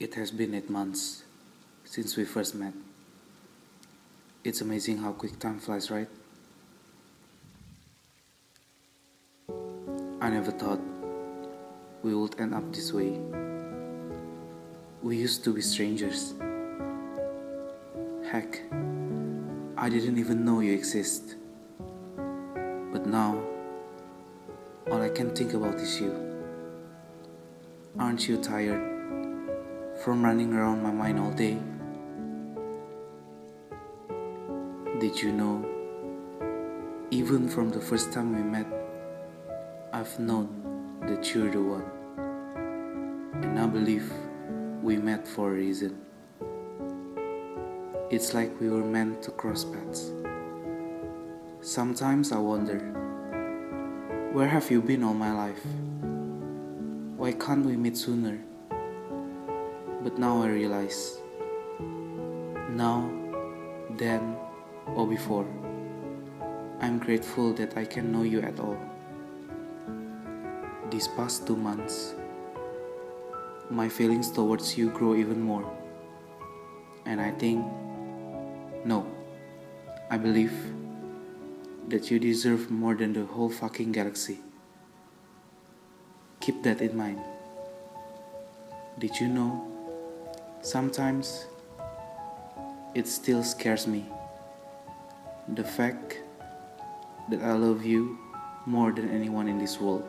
It has been eight months since we first met. It's amazing how quick time flies, right? I never thought we would end up this way. We used to be strangers. Heck, I didn't even know you exist. But now, all I can think about is you. Aren't you tired from running around my mind all day? Did you know, even from the first time we met, I've known that you're the one. And I believe we met for a reason. It's like we were meant to cross paths. Sometimes I wonder, where have you been all my life? Why can't we meet sooner? But now I realize, now, then, or before, I'm grateful that I can know you at all. These past two months, my feelings towards you grow even more. And I think, no, I believe that you deserve more than the whole fucking galaxy. Keep that in mind. Did you know? Sometimes it still scares me. The fact that I love you more than anyone in this world.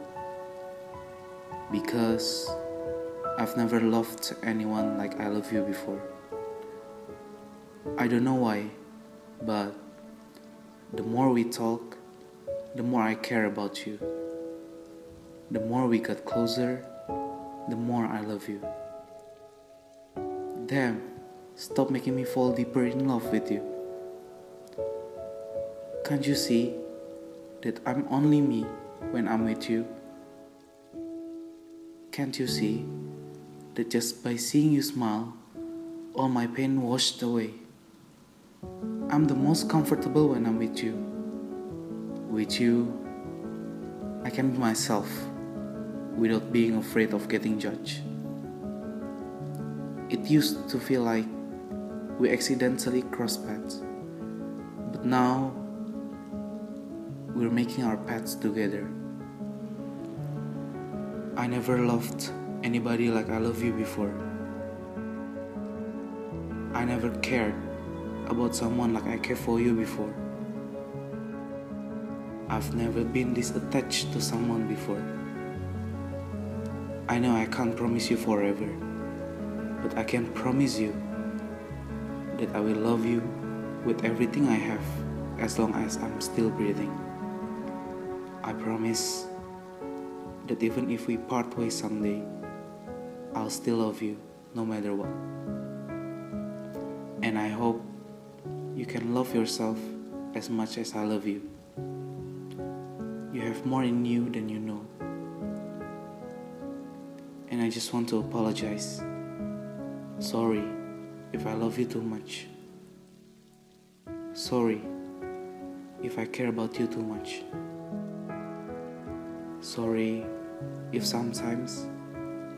Because I've never loved anyone like I love you before. I don't know why, but the more we talk, the more I care about you. The more we got closer, the more I love you. Damn, stop making me fall deeper in love with you. Can't you see that I'm only me when I'm with you? Can't you see that just by seeing you smile, all my pain washed away? I'm the most comfortable when I'm with you. With you, I can be myself without being afraid of getting judged. It used to feel like we accidentally crossed paths, but now we're making our paths together. I never loved anybody like I love you before. I never cared about someone like I care for you before. I've never been this attached to someone before. I know I can't promise you forever, but I can promise you that I will love you with everything I have as long as I'm still breathing. I promise that even if we part ways someday, I'll still love you no matter what. And I hope you can love yourself as much as I love you. You have more in you than you know. And I just want to apologize. Sorry if I love you too much. Sorry if I care about you too much. Sorry if sometimes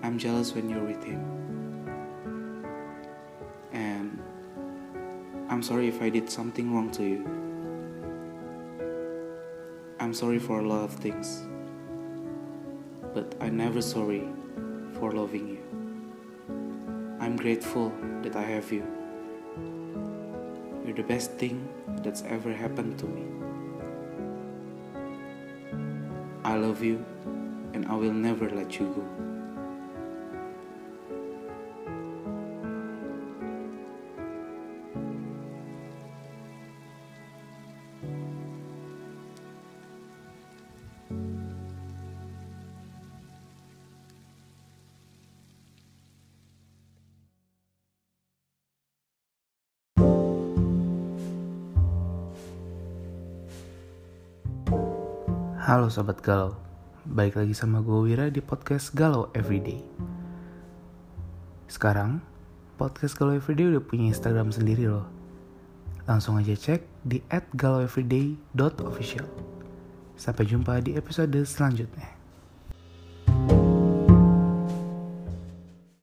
I'm jealous when you're with him. And I'm sorry if I did something wrong to you. I'm sorry for a lot of things. But I'm never sorry for loving you. I'm grateful that I have you. You're the best thing that's ever happened to me. I love you and I will never let you go. Halo Sobat Galau, balik lagi sama gue Wira di podcast Galau Everyday. Sekarang, podcast Galau Everyday udah punya Instagram sendiri loh. Langsung aja cek di @galaueveryday.official. Sampai jumpa di episode selanjutnya.